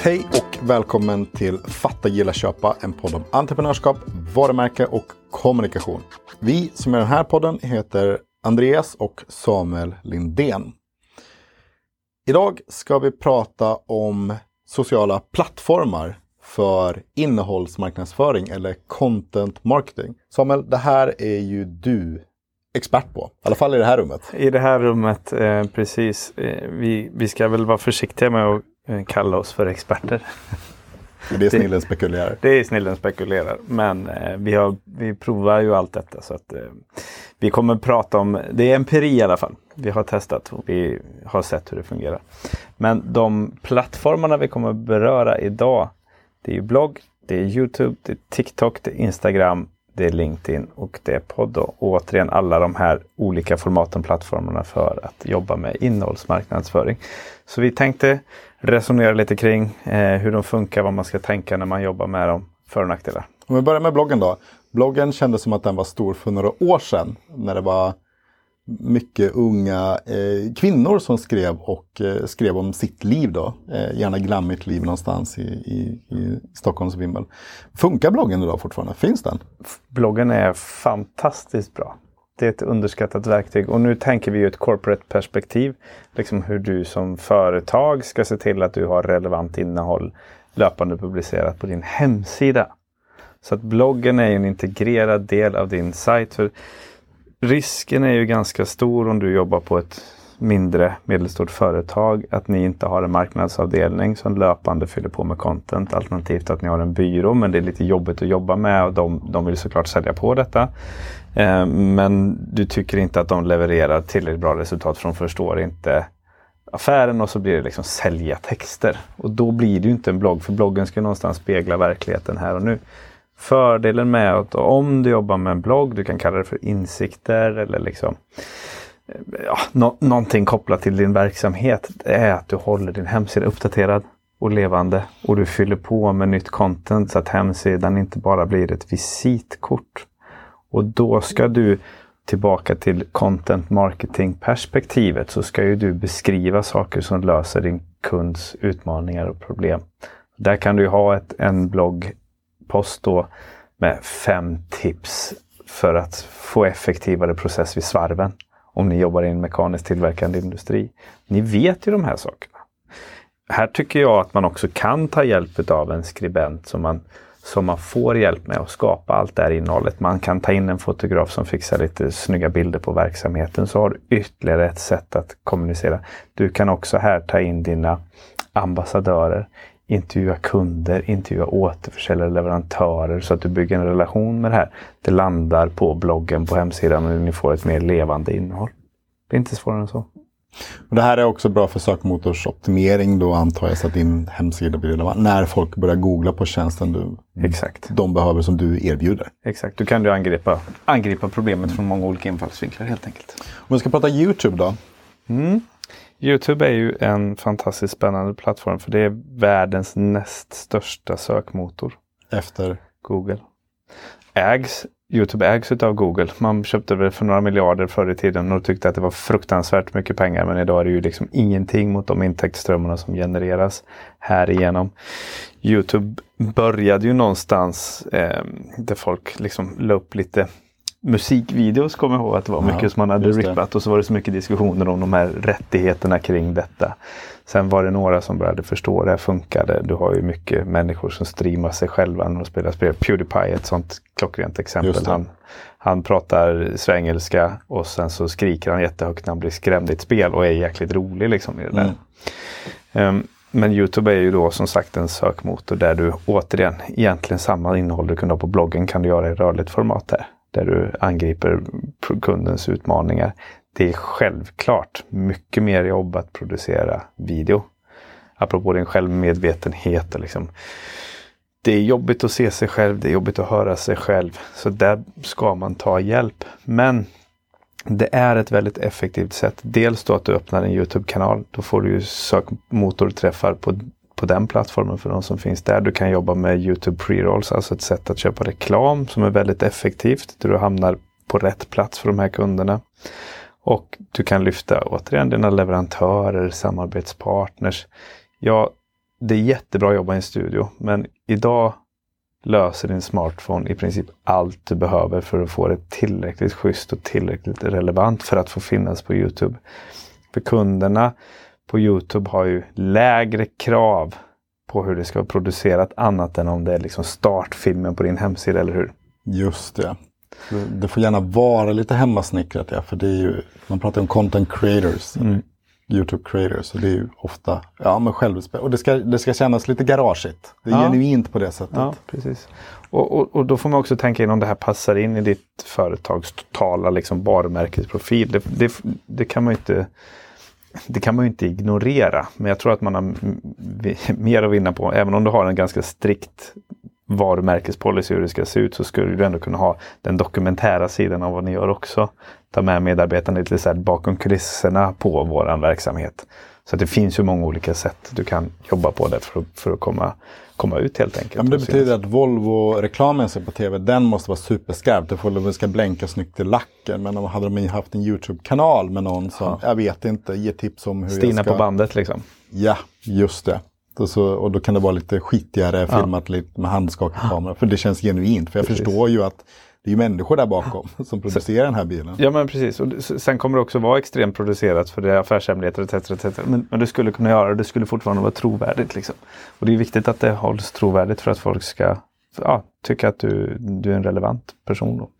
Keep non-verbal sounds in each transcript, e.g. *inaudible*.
Hej och välkommen till Fatta, gilla, köpa. En podd om entreprenörskap, varumärke och kommunikation. Vi som gör den här podden heter Andreas och Samuel Lindén. Idag ska vi prata om sociala plattformar för innehållsmarknadsföring eller content marketing. Samuel, det här är ju du expert på. I alla fall i det här rummet. I det här rummet, eh, precis. Eh, vi, vi ska väl vara försiktiga med att kalla oss för experter. Det är *laughs* snillen spekulerar. Det är snillen spekulerar. Men eh, vi, har, vi provar ju allt detta. så att eh, Vi kommer prata om, det är empiri i alla fall. Vi har testat och vi har sett hur det fungerar. Men de plattformarna vi kommer beröra idag. Det är blogg, det är Youtube, det är TikTok, det är Instagram det är LinkedIn och det är podd. Och återigen alla de här olika formaten, plattformarna för att jobba med innehållsmarknadsföring. Så vi tänkte resonera lite kring eh, hur de funkar, vad man ska tänka när man jobbar med dem, för och nackdelar. Om vi börjar med bloggen då. Bloggen kändes som att den var stor för några år sedan när det var mycket unga eh, kvinnor som skrev och eh, skrev om sitt liv då. Eh, gärna glammigt liv någonstans i, i, i Stockholms vimmel. Funkar bloggen idag fortfarande? Finns den? Bloggen är fantastiskt bra. Det är ett underskattat verktyg och nu tänker vi ju ett corporate perspektiv. Liksom hur du som företag ska se till att du har relevant innehåll löpande publicerat på din hemsida. Så att bloggen är en integrerad del av din sajt. För risken är ju ganska stor om du jobbar på ett mindre medelstort företag att ni inte har en marknadsavdelning som löpande fyller på med content. Alternativt att ni har en byrå men det är lite jobbigt att jobba med och de, de vill såklart sälja på detta. Eh, men du tycker inte att de levererar tillräckligt bra resultat för de förstår inte affären och så blir det liksom sälja texter. Och då blir det ju inte en blogg för bloggen ska någonstans spegla verkligheten här och nu. Fördelen med att om du jobbar med en blogg, du kan kalla det för insikter eller liksom ja, no någonting kopplat till din verksamhet, är att du håller din hemsida uppdaterad och levande och du fyller på med nytt content så att hemsidan inte bara blir ett visitkort. Och då ska du tillbaka till content marketing perspektivet så ska ju du beskriva saker som löser din kunds utmaningar och problem. Där kan du ha ett, en bloggpost då med fem tips för att få effektivare process vid svarven. Om ni jobbar i en mekaniskt tillverkande industri. Ni vet ju de här sakerna. Här tycker jag att man också kan ta hjälp av en skribent som man, som man får hjälp med att skapa allt det här innehållet. Man kan ta in en fotograf som fixar lite snygga bilder på verksamheten så har du ytterligare ett sätt att kommunicera. Du kan också här ta in dina ambassadörer intervjua kunder, intervjua återförsäljare, leverantörer så att du bygger en relation med det här. Det landar på bloggen på hemsidan och ni får ett mer levande innehåll. Det är inte svårare än så. Och det här är också bra för sökmotorsoptimering då antar jag så att din hemsida blir relevant. När folk börjar googla på tjänsten du, Exakt. de behöver som du erbjuder. Exakt, du kan du angripa, angripa problemet från många olika infallsvinklar helt enkelt. Om vi ska prata YouTube då. Mm. Youtube är ju en fantastiskt spännande plattform för det är världens näst största sökmotor. Efter? Google. Ägs, Youtube ägs av Google. Man köpte det för några miljarder förr i tiden och tyckte att det var fruktansvärt mycket pengar. Men idag är det ju liksom ingenting mot de intäktsströmmarna som genereras här igenom. Youtube började ju någonstans eh, där folk liksom la upp lite musikvideos kommer jag ihåg att det var mycket ja, som man hade rippat och så var det så mycket diskussioner om de här rättigheterna kring detta. Sen var det några som började förstå det här funkade. Du har ju mycket människor som streamar sig själva när de spelar spel. Pewdiepie är ett sånt klockrent exempel. Han, han pratar svengelska och sen så skriker han jättehögt när han blir skrämd i ett spel och är jäkligt rolig liksom i det där. Mm. Um, men Youtube är ju då som sagt en sökmotor där du återigen egentligen samma innehåll du kunde ha på bloggen kan du göra i rörligt format där där du angriper kundens utmaningar. Det är självklart mycket mer jobb att producera video. Apropå din självmedvetenhet. Liksom. Det är jobbigt att se sig själv, det är jobbigt att höra sig själv. Så där ska man ta hjälp. Men det är ett väldigt effektivt sätt. Dels då att du öppnar en Youtube-kanal. Då får du ju sökmotorträffar på på den plattformen för de som finns där. Du kan jobba med Youtube pre-rolls, alltså ett sätt att köpa reklam som är väldigt effektivt. Där du hamnar på rätt plats för de här kunderna. Och du kan lyfta återigen dina leverantörer, samarbetspartners. Ja, det är jättebra att jobba i en studio, men idag löser din smartphone i princip allt du behöver för att få det tillräckligt schysst och tillräckligt relevant för att få finnas på Youtube. För kunderna på Youtube har ju lägre krav på hur det ska vara producerat annat än om det är liksom startfilmen på din hemsida, eller hur? Just det. Det får gärna vara lite hemmasnickrat, ja, för det är ju, man pratar om content creators. Mm. Youtube creators. Och det är ju ofta ja, men självrespekt. Och det ska, det ska kännas lite garageigt. Det är ja. genuint på det sättet. Ja, precis. Och, och, och, då får man också tänka in om det här passar in i ditt företags totala liksom, varumärkesprofil. Det, det, det, kan man ju inte det kan man ju inte ignorera. Men jag tror att man har mer att vinna på, även om du har en ganska strikt varumärkespolicy hur det ska se ut så skulle du ändå kunna ha den dokumentära sidan av vad ni gör också. Ta med medarbetarna lite så bakom kulisserna på våran verksamhet. Så det finns ju många olika sätt du kan jobba på det för, för att komma, komma ut helt enkelt. Ja, men det betyder att Volvo-reklamen som på tv, den måste vara superskarp. Det ska blänka snyggt i lacken. Men om hade de haft en YouTube-kanal med någon som, ja. jag vet inte, ger tips om hur Stina jag ska... på bandet liksom. Ja, just det. Och, så, och då kan det vara lite skitigare ja. filmat lite med handskakad kamera. För det känns genuint. För jag precis. förstår ju att det är människor där bakom *laughs* som producerar den här bilen. Ja men precis. Och sen kommer det också vara extremt producerat för det är affärshemligheter etc. etc. Men, men du skulle kunna göra det, det skulle fortfarande vara trovärdigt. Liksom. Och det är viktigt att det hålls trovärdigt för att folk ska ja, tycka att du, du är en relevant person och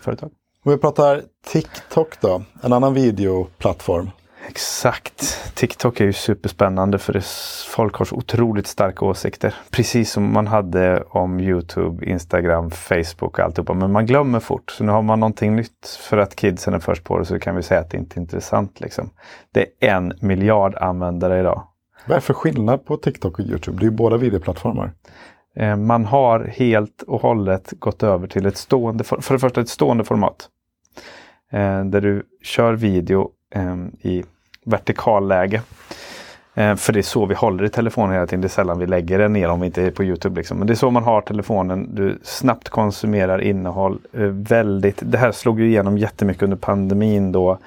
företag. Om vi pratar TikTok då, en annan videoplattform. Exakt. TikTok är ju superspännande för det, folk har så otroligt starka åsikter. Precis som man hade om Youtube, Instagram, Facebook och alltihopa. Men man glömmer fort. Så nu har man någonting nytt för att kidsen är först på det så kan vi säga att det inte är intressant. Liksom. Det är en miljard användare idag. Vad är för skillnad på TikTok och Youtube? Det är ju båda videoplattformar. Eh, man har helt och hållet gått över till ett stående, för det första ett stående format. Eh, där du kör video Ehm, i vertikalläge. Eh, för det är så vi håller i telefonen hela tiden. Det är sällan vi lägger den ner om vi inte är på Youtube. Liksom. Men det är så man har telefonen. Du snabbt konsumerar innehåll. Eh, väldigt, det här slog ju igenom jättemycket under pandemin då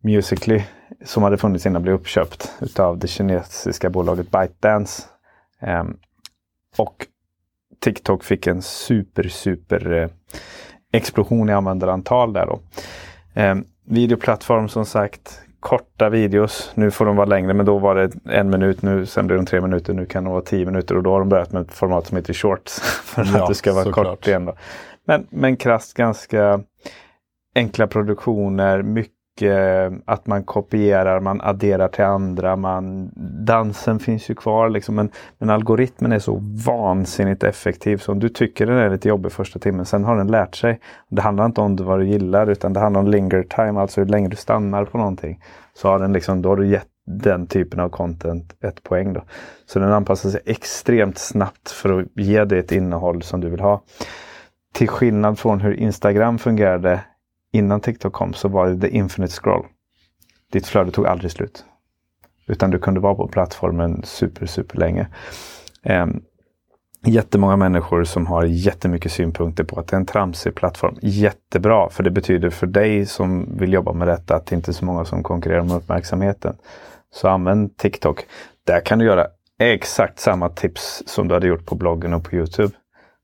Musically som hade funnits innan blev uppköpt utav det kinesiska bolaget ByteDance. Ehm, och TikTok fick en super super eh, explosion i användarantal där då. Ehm, videoplattform som sagt. Korta videos. Nu får de vara längre men då var det en minut. Nu, sen blir de tre minuter. Nu kan de vara tio minuter och då har de börjat med ett format som heter shorts. *laughs* för ja, att det ska vara kort klart. igen. Då. Men, men krasst ganska enkla produktioner. Mycket Eh, att man kopierar, man adderar till andra. Man, dansen finns ju kvar liksom, men, men algoritmen är så vansinnigt effektiv. Så om du tycker den är lite jobbig första timmen, sen har den lärt sig. Det handlar inte om vad du gillar utan det handlar om linger time, alltså hur länge du stannar på någonting. Så har den liksom, då har du gett den typen av content ett poäng. Då. Så den anpassar sig extremt snabbt för att ge dig ett innehåll som du vill ha. Till skillnad från hur Instagram fungerade innan TikTok kom så var det the infinite scroll. Ditt flöde tog aldrig slut. Utan du kunde vara på plattformen super, super länge. Eh, jättemånga människor som har jättemycket synpunkter på att det är en tramsig plattform. Jättebra, för det betyder för dig som vill jobba med detta att det inte är så många som konkurrerar om uppmärksamheten. Så använd TikTok. Där kan du göra exakt samma tips som du hade gjort på bloggen och på Youtube.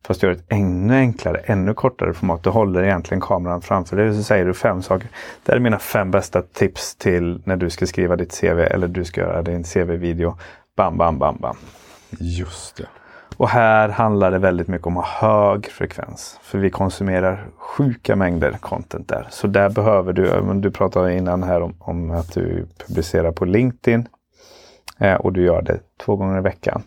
Fast gör ett ännu enklare, ännu kortare format. Du håller egentligen kameran framför dig och så säger du fem saker. Det här är mina fem bästa tips till när du ska skriva ditt CV eller du ska göra din CV-video. Bam, bam, bam, bam. Just det. Och här handlar det väldigt mycket om att ha hög frekvens. För vi konsumerar sjuka mängder content där. Så där behöver du, du pratade innan här om, om att du publicerar på LinkedIn. Eh, och du gör det två gånger i veckan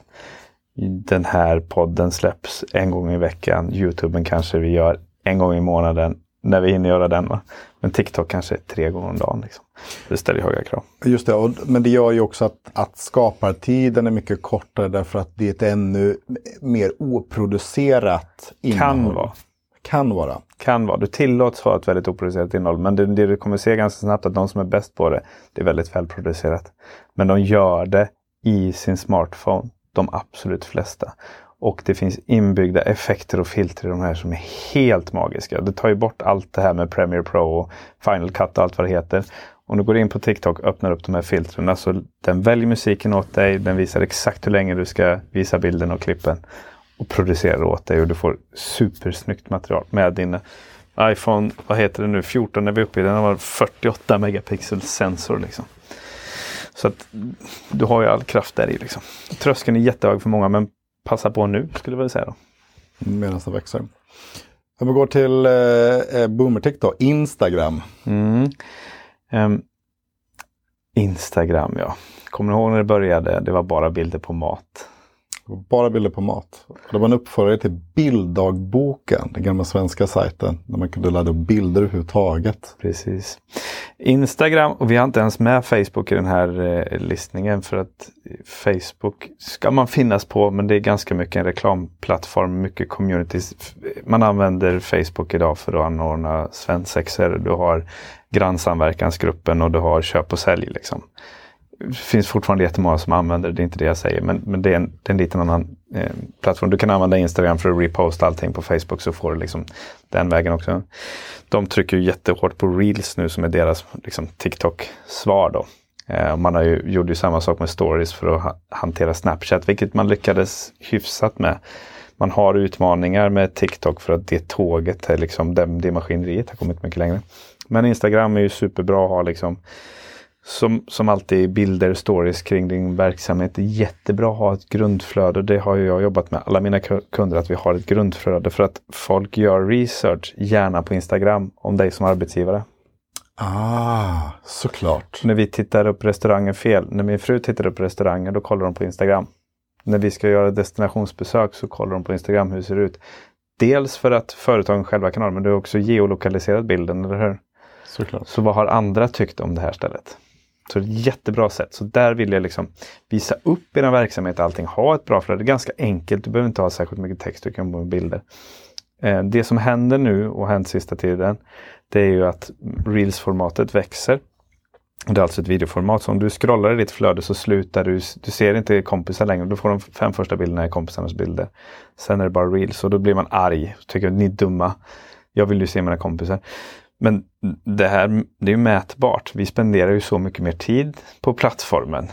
den här podden släpps en gång i veckan. Youtuben kanske vi gör en gång i månaden när vi hinner göra den. Va? Men TikTok kanske tre gånger om dagen. Liksom. Det ställer höga krav. Just det, och, men det gör ju också att, att skapartiden är mycket kortare därför att det är ett ännu mer oproducerat innehåll. Kan vara. Kan vara. Kan vara. Du tillåts ha ett väldigt oproducerat innehåll. Men det, det du kommer se ganska snabbt att de som är bäst på det, det är väldigt välproducerat. Men de gör det i sin smartphone de absolut flesta. Och det finns inbyggda effekter och filter i de här som är helt magiska. Det tar ju bort allt det här med Premiere Pro och Final Cut och allt vad det heter. Om du går in på TikTok och öppnar upp de här filtren så den väljer musiken åt dig. Den visar exakt hur länge du ska visa bilden och klippen. Och producerar åt dig och du får supersnyggt material med din iPhone, vad heter det nu, 14 är vi uppe i. Den har 48 megapixel sensor. Liksom. Så att du har ju all kraft där i. Liksom. Tröskeln är jättehög för många men passa på nu skulle jag vilja säga. Då. Medan det växer. Om vi går till eh, eh Boomertick då, Instagram. Mm. Um, Instagram ja. Kommer du ihåg när det började? Det var bara bilder på mat. Bara bilder på mat. Det var en uppföljare till Bilddagboken, den gamla svenska sajten. Där man kunde ladda upp bilder överhuvudtaget. Precis. Instagram, och vi har inte ens med Facebook i den här eh, listningen för att eh, Facebook ska man finnas på men det är ganska mycket en reklamplattform, mycket communities. Eh, man använder Facebook idag för att anordna svensexor. Du har grannsamverkansgruppen och du har köp och sälj. Liksom det finns fortfarande jättemånga som använder det, det är inte det jag säger. Men, men det, är en, det är en liten annan eh, plattform. Du kan använda Instagram för att reposta allting på Facebook så får du liksom den vägen också. De trycker ju jättehårt på Reels nu som är deras liksom, TikTok-svar då. Eh, man har ju, gjorde ju samma sak med stories för att ha, hantera Snapchat, vilket man lyckades hyfsat med. Man har utmaningar med TikTok för att det tåget, är liksom, det, det maskineriet har kommit mycket längre. Men Instagram är ju superbra att ha liksom som, som alltid bilder, stories kring din verksamhet. Det är jättebra att ha ett grundflöde. Det har jag jobbat med alla mina kunder, att vi har ett grundflöde för att folk gör research, gärna på Instagram, om dig som arbetsgivare. Ah, såklart. När vi tittar upp restauranger fel, när min fru tittar upp restauranger, då kollar de på Instagram. När vi ska göra destinationsbesök så kollar de på Instagram hur det ser ut. Dels för att företagen själva kan ha det, men du har också geolokaliserat bilden, eller hur? Såklart. Så vad har andra tyckt om det här stället? Så det är ett jättebra sätt. Så där vill jag liksom visa upp er verksamhet, allting, ha ett bra flöde. Det är ganska enkelt, du behöver inte ha särskilt mycket text, du kan bara bilder. Eh, det som händer nu och hänt sista tiden, det är ju att Reels-formatet växer. Det är alltså ett videoformat, så om du scrollar i ditt flöde så slutar du, du ser inte kompisar längre. Du får de fem första bilderna i kompisarnas bilder. Sen är det bara Reels och då blir man arg. Tycker ni är dumma. Jag vill ju se mina kompisar. Men det här det är mätbart. Vi spenderar ju så mycket mer tid på plattformen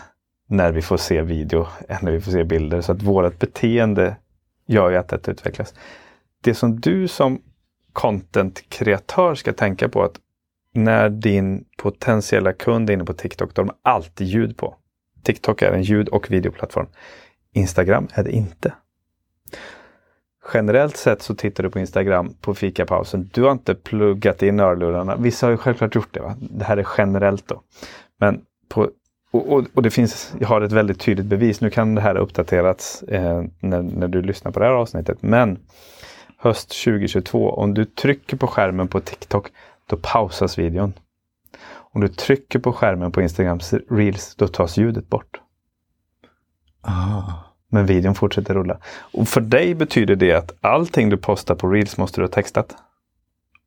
när vi får se video än när vi får se bilder. Så att vårt beteende gör ju att detta utvecklas. Det som du som content-kreatör ska tänka på att när din potentiella kund är inne på TikTok, då har de alltid ljud på. TikTok är en ljud och videoplattform. Instagram är det inte generellt sett så tittar du på Instagram på fikapausen. Du har inte pluggat in örlurarna. Vissa har ju självklart gjort det. Va? Det här är generellt då. Men på, och, och, och, det finns, jag har ett väldigt tydligt bevis. Nu kan det här uppdaterats eh, när, när du lyssnar på det här avsnittet. Men höst 2022, om du trycker på skärmen på TikTok, då pausas videon. Om du trycker på skärmen på Instagrams reels, då tas ljudet bort. Ah. Men videon fortsätter rulla. Och för dig betyder det att allting du postar på Reels måste du ha textat.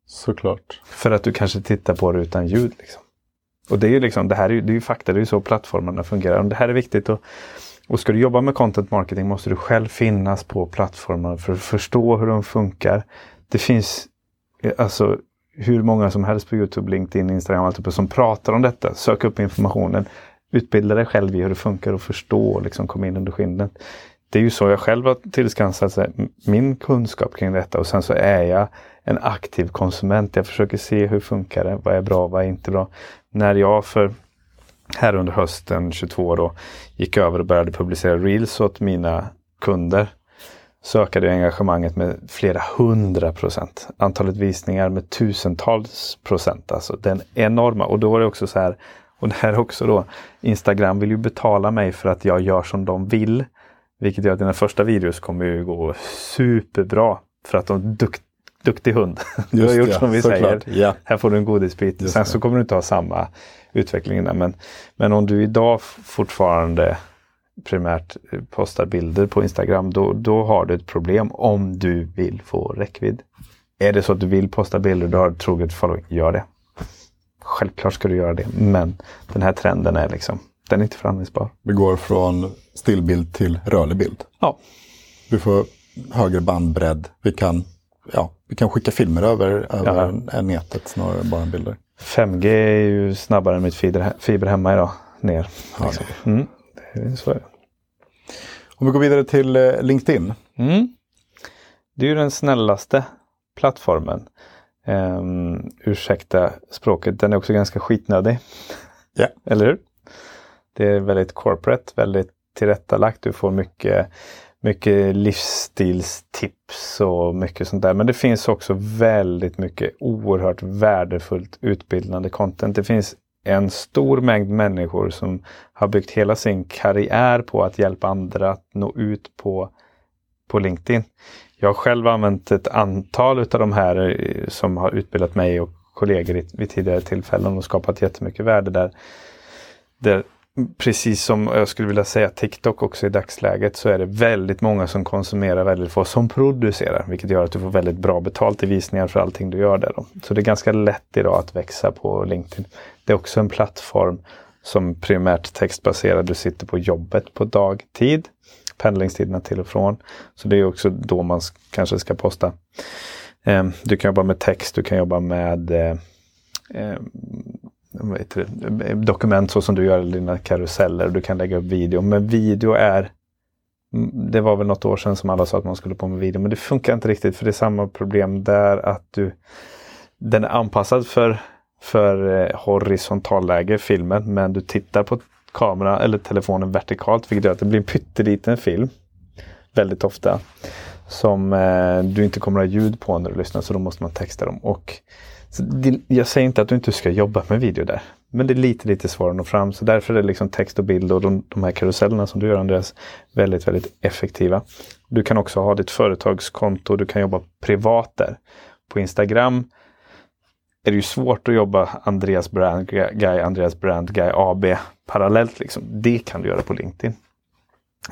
Såklart. För att du kanske tittar på det utan ljud. Liksom. Och det är ju liksom, det här är, det är ju fakta, det är ju så plattformarna fungerar. Och det här är viktigt. Och, och ska du jobba med content marketing måste du själv finnas på plattformarna för att förstå hur de funkar. Det finns alltså hur många som helst på Youtube, LinkedIn, Instagram allt som pratar om detta. Sök upp informationen utbilda dig själv i hur det funkar och förstå och liksom komma in under skinnet. Det är ju så jag själv har tillskansat min kunskap kring detta och sen så är jag en aktiv konsument. Jag försöker se hur funkar det, vad är bra, vad är inte bra. När jag för här under hösten 22 då gick över och började publicera reels åt mina kunder så ökade engagemanget med flera hundra procent. Antalet visningar med tusentals procent. Alltså den enorma. Och då var det också så här och det här också då, Instagram vill ju betala mig för att jag gör som de vill. Vilket gör att dina första videos kommer ju gå superbra. För att de är dukt, duktig hund. *laughs* du har gjort ja, som vi säger. Ja. Här får du en godisbit. Just Sen det. så kommer du inte ha samma utveckling. Där. Men, men om du idag fortfarande primärt postar bilder på Instagram, då, då har du ett problem om du vill få räckvidd. Är det så att du vill posta bilder, du har troget following, gör det. Självklart ska du göra det, men den här trenden är liksom, den är inte förhandlingsbar. Vi går från stillbild till rörlig bild. Ja. Vi får högre bandbredd. Vi kan, ja, vi kan skicka filmer över, över ja. nätet snarare än bara bilder. 5G är ju snabbare än mitt fiber, hemma idag. Ner. Ja, Liksom. Mm, det är så är det. Om vi går vidare till eh, LinkedIn. Mm. Det är ju den snällaste plattformen. Um, ursäkta språket, den är också ganska skitnödig. Ja. *laughs* Eller hur? Det är väldigt corporate, väldigt tillrättalagt. Du får mycket, mycket livsstilstips och mycket sånt där. Men det finns också väldigt mycket oerhört värdefullt utbildande content. Det finns en stor mängd människor som har byggt hela sin karriär på att hjälpa andra att nå ut på, på LinkedIn. Jag har själv använt ett antal av de här eh, som har utbildat mig och kollegor vid tidigare tillfällen och skapat jättemycket värde där. där precis som jag skulle vilja säga TikTok också i dagsläget så är det väldigt många som konsumerar väldigt få som producerar. Vilket gör att du får väldigt bra betalt i visningar för allting du gör där. Då. Så det är ganska lätt idag att växa på LinkedIn. Det är också en plattform som primärt textbaserad. Du sitter på jobbet på dagtid. Pendlingstiderna till och från. Så det är också då man kanske ska posta. Eh, Du kan jobba med text, du kan jobba med eh, ehm, vad heter det, eh, dokument så som du gör i dina karuseller. Du kan lägga upp video. Men video är det var väl något år sedan som alla sa att man skulle på med video. Men det funkar inte riktigt för det är samma problem där att du den är anpassad för, för eh, horisontalläge, filmen. Men du tittar på kamera eller telefonen vertikalt vilket gör att det blir en pytteliten film. Väldigt ofta. Som eh, du inte kommer att ha ljud på när du lyssnar så då måste man texta dem. Och så det, jag säger inte att du inte ska jobba med video där. Men det är lite, lite svårare att nå fram. Så därför är det liksom text och bild och de, de här karusellerna som du gör Andreas väldigt, väldigt effektiva. Du kan också ha ditt företagskonto. Du kan jobba privat där. På Instagram är det ju svårt att jobba Andreas Brand Guy, Andreas Brand Guy AB parallellt. Liksom. Det kan du göra på LinkedIn.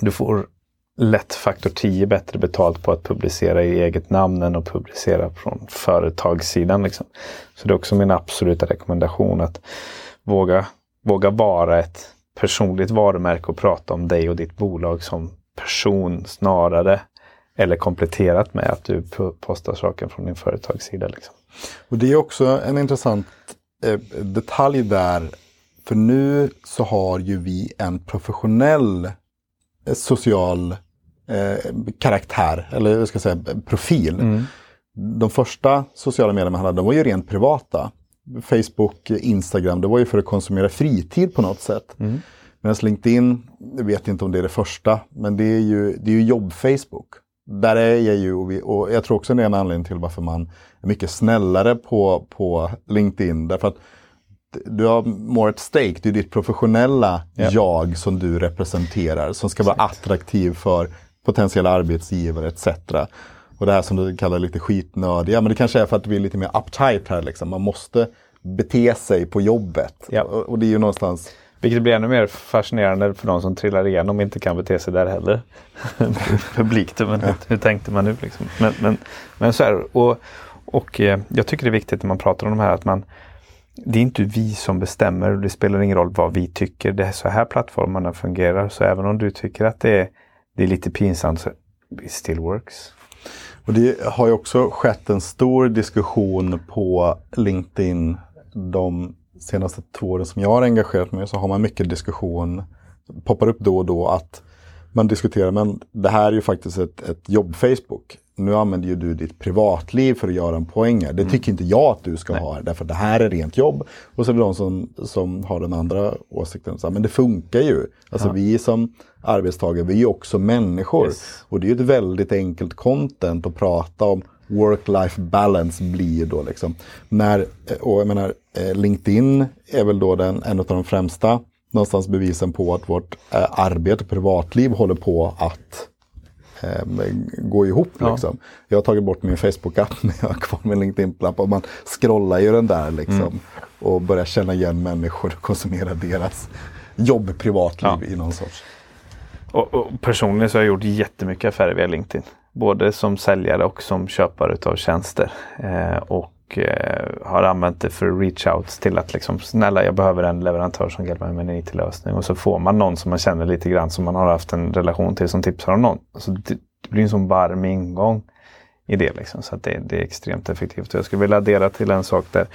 Du får lätt faktor 10 bättre betalt på att publicera i eget namn än att publicera från företagssidan. Liksom. Så det är också min absoluta rekommendation att våga, våga vara ett personligt varumärke och prata om dig och ditt bolag som person snarare eller kompletterat med att du postar saker från din företagssida. Liksom. Och det är också en intressant eh, detalj där. För nu så har ju vi en professionell eh, social eh, karaktär, eller vad ska jag säga, profil. De första sociala medierna man hade, de var ju rent privata. Facebook, Instagram, det var ju för att konsumera fritid på något sätt. Medan LinkedIn, jag vet inte om det är det första, men det är ju, det är ju jobb-Facebook. Där är jag ju, och, vi, och jag tror också det är en anledning till varför man är mycket snällare på, på LinkedIn. Därför att du har more at stake, det är ditt professionella Ja. jag som du representerar. Som ska vara attraktiv för potentiella arbetsgivare etc. Och det här som du kallar lite skitnörd, ja men det kanske är för att vi är lite mer uptight här liksom. Man måste bete sig på jobbet. Ja. Och, och det är ju någonstans Vilket blir ännu mer fascinerande för de som trillar igenom och inte kan bete sig där heller. *laughs* Publikt, men hur, hur tänkte man nu? Liksom? Men, men, men så är det. Och, och eh, jag tycker det är viktigt när man pratar om de här att man det är inte vi som bestämmer och det spelar ingen roll vad vi tycker. Det är så här plattformarna fungerar. Så även om du tycker att det är, det är lite pinsamt så it still works. Och det har ju också skett en stor diskussion på LinkedIn de senaste två åren som jag har engagerat mig. Så har man mycket diskussion, poppar upp då och då att man diskuterar, men det här är ju faktiskt ett, ett jobb-Facebook. Nu använder ju du ditt privatliv för att göra en poäng. här. Det tycker inte jag att du ska ha, därför att det här är rent jobb. Och så är det de som, som har den andra åsikten. Så men det funkar ju. Alltså vi som arbetstagare, vi är ju också människor. Yes. Och det är ju ett väldigt enkelt content att prata om. Work-life balance blir då liksom. När, och jag menar, eh, LinkedIn är väl då den, en av de främsta någonstans bevisen på att vårt eh, arbete och privatliv håller på att eh, gå ihop. Ja. Liksom. Jag har tagit bort min Facebook-app *laughs* men jag har kvar min LinkedIn-app och man scrollar ju den där liksom. Mm. Och börjar känna igen människor och konsumera deras jobb, privatliv Ja. i någon sorts. Och, och personligen så har jag gjort jättemycket affärer via LinkedIn. Både som säljare och som köpare av tjänster. Eh, och eh, har använt det för reach-outs till att liksom, snälla jag behöver en leverantör som hjälper mig med en IT-lösning. Och så får man någon som man känner lite grann som man har haft en relation till som tipsar om någon. Alltså, det, det blir en sån varm ingång i det. Liksom, så att det, det är extremt effektivt. Och jag skulle vilja addera till en sak där.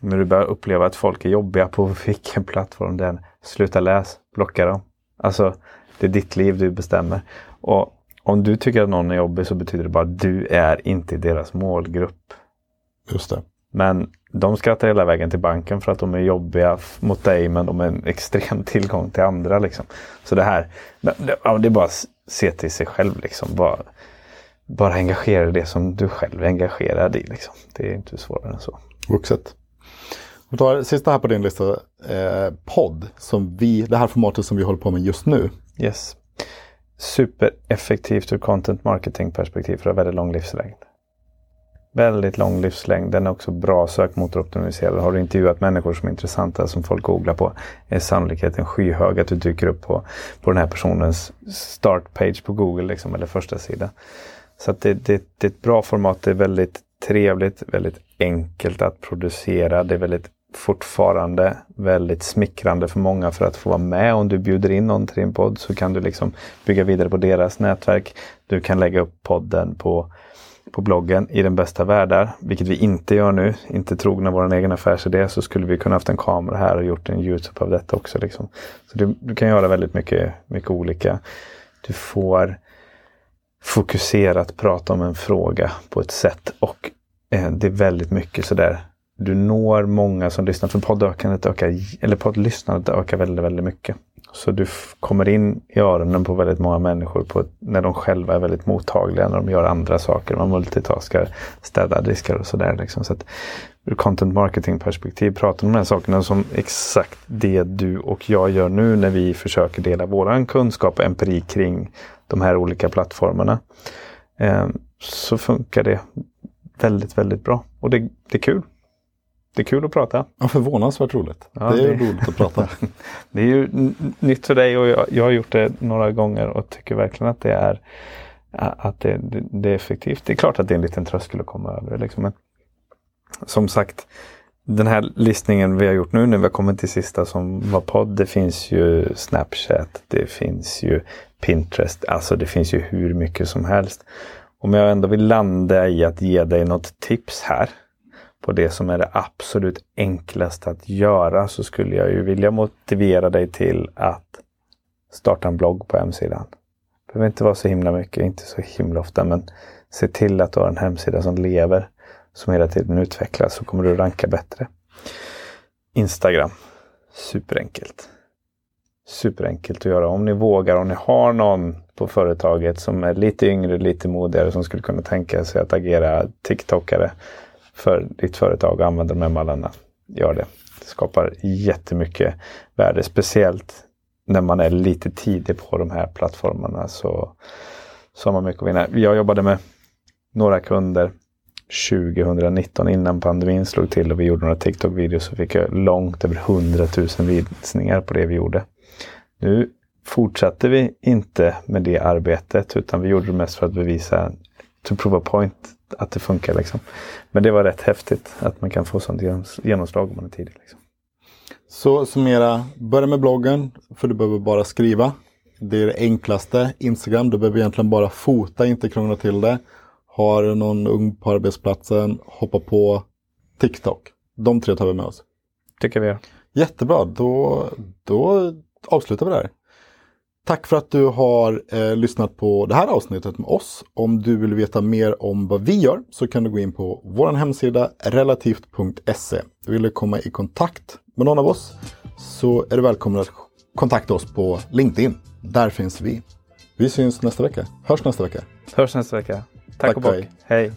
När du börjar uppleva att folk är jobbiga på *laughs* vilken plattform det är. Sluta läs, blocka dem. Alltså, det är ditt liv du bestämmer. Och om du tycker att någon är jobbig så betyder det bara att du är inte deras målgrupp. Just det. Men de skrattar hela vägen till banken för att de är jobbiga mot dig men de är en extrem *laughs* tillgång till andra. Liksom. Så det här, det, är bara att se till sig själv. Liksom. Bara, bara engagera i det som du själv är engagerad i. Liksom. Det är inte svårare än så. Vuxet. Vi tar sista här på din lista. Eh, podd. Som vi, det här formatet som vi håller på med just nu. Yes. Supereffektivt ur content marketing perspektiv för att ha väldigt lång livslängd. Väldigt lång livslängd. Den är också bra sökmotoroptimiserad. Har du intervjuat människor som är intressanta som folk googlar på är sannolikheten skyhög att du dyker upp på, på den här personens startpage på Google liksom, eller första sida. Så det, det, det är ett bra format. Det är väldigt trevligt, väldigt enkelt att producera. Det är väldigt fortfarande väldigt smickrande för många för att få vara med. Om du bjuder in någon till din podd så kan du liksom bygga vidare på deras nätverk. Du kan lägga upp podden på, på bloggen i den bästa världar, vilket vi inte gör nu. Inte trogna vår egen affärsidé så skulle vi kunna haft en kamera här och gjort en Youtube av detta också. Liksom. Så du, du kan göra väldigt mycket, mycket olika. Du får fokuserat prata om en fråga på ett sätt och eh, det är väldigt mycket sådär du når många som lyssnar. För poddökandet ökar, eller poddlyssnandet ökar väldigt, väldigt mycket. Så du kommer in i öronen på väldigt många människor på, när de själva är väldigt mottagliga när de gör andra saker. Man multitaskar, städar diskar och sådär. Liksom. Så att, ur content marketing perspektiv pratar om de här sakerna som exakt det du och jag gör nu när vi försöker dela våran kunskap och empiri kring de här olika plattformarna. Eh, så funkar det väldigt, väldigt bra. Och det, det är kul. Det är kul att prata. Ja, förvånansvärt roligt. Ja, det är det... roligt att prata. *laughs* det är ju nytt för dig och jag, jag, har gjort det några gånger och tycker verkligen att det är att det, det, är effektivt. Det är klart att det är en liten tröskel att komma över. Liksom. Men som sagt, den här listningen vi har gjort nu när vi har kommit till sista som var podd. Det finns ju Snapchat, det finns ju Pinterest. Alltså det finns ju hur mycket som helst. Om jag ändå vill landa i att ge dig något tips här på det som är det absolut enklaste att göra så skulle jag ju vilja motivera dig till att starta en blogg på hemsidan. Det behöver inte vara så himla mycket, inte så himla ofta, men se till att du har en hemsida som lever, som hela tiden utvecklas, så kommer du ranka bättre. Instagram. Superenkelt. Superenkelt att göra. Om ni vågar, om ni har någon på företaget som är lite yngre, lite modigare, som skulle kunna tänka sig att agera TikTokare för ditt företag och använda de här mallarna. Gör det. Det skapar jättemycket värde, speciellt när man är lite tidig på de här plattformarna så, så har man mycket att vinna. Jag jobbade med några kunder 2019 innan pandemin slog till och vi gjorde några TikTok-videos så fick jag långt över 100 000 visningar på det vi gjorde. Nu fortsatte vi inte med det arbetet utan vi gjorde det mest för att bevisa to prove a point att det funkar. Liksom. Men det var rätt häftigt att man kan få sånt genomslag om man är tidig. Liksom. Så summera, börja med bloggen för du behöver bara skriva. Det är det enklaste. Instagram, du behöver egentligen bara fota, inte krångla till det. Har någon ung på arbetsplatsen, hoppa på TikTok. De tre tar vi med oss. Tycker vi gör. Jättebra, då, då avslutar vi där. Tack för att du har eh, lyssnat på det här avsnittet med oss. Om du vill veta mer om vad vi gör så kan du gå in på vår hemsida relativt.se. Vill du komma i kontakt med någon av oss så är du välkommen att kontakta oss på LinkedIn. Där finns vi. Vi syns nästa vecka. Hörs nästa vecka. Hörs nästa vecka. Tack, Tack och bock. Hej. hej.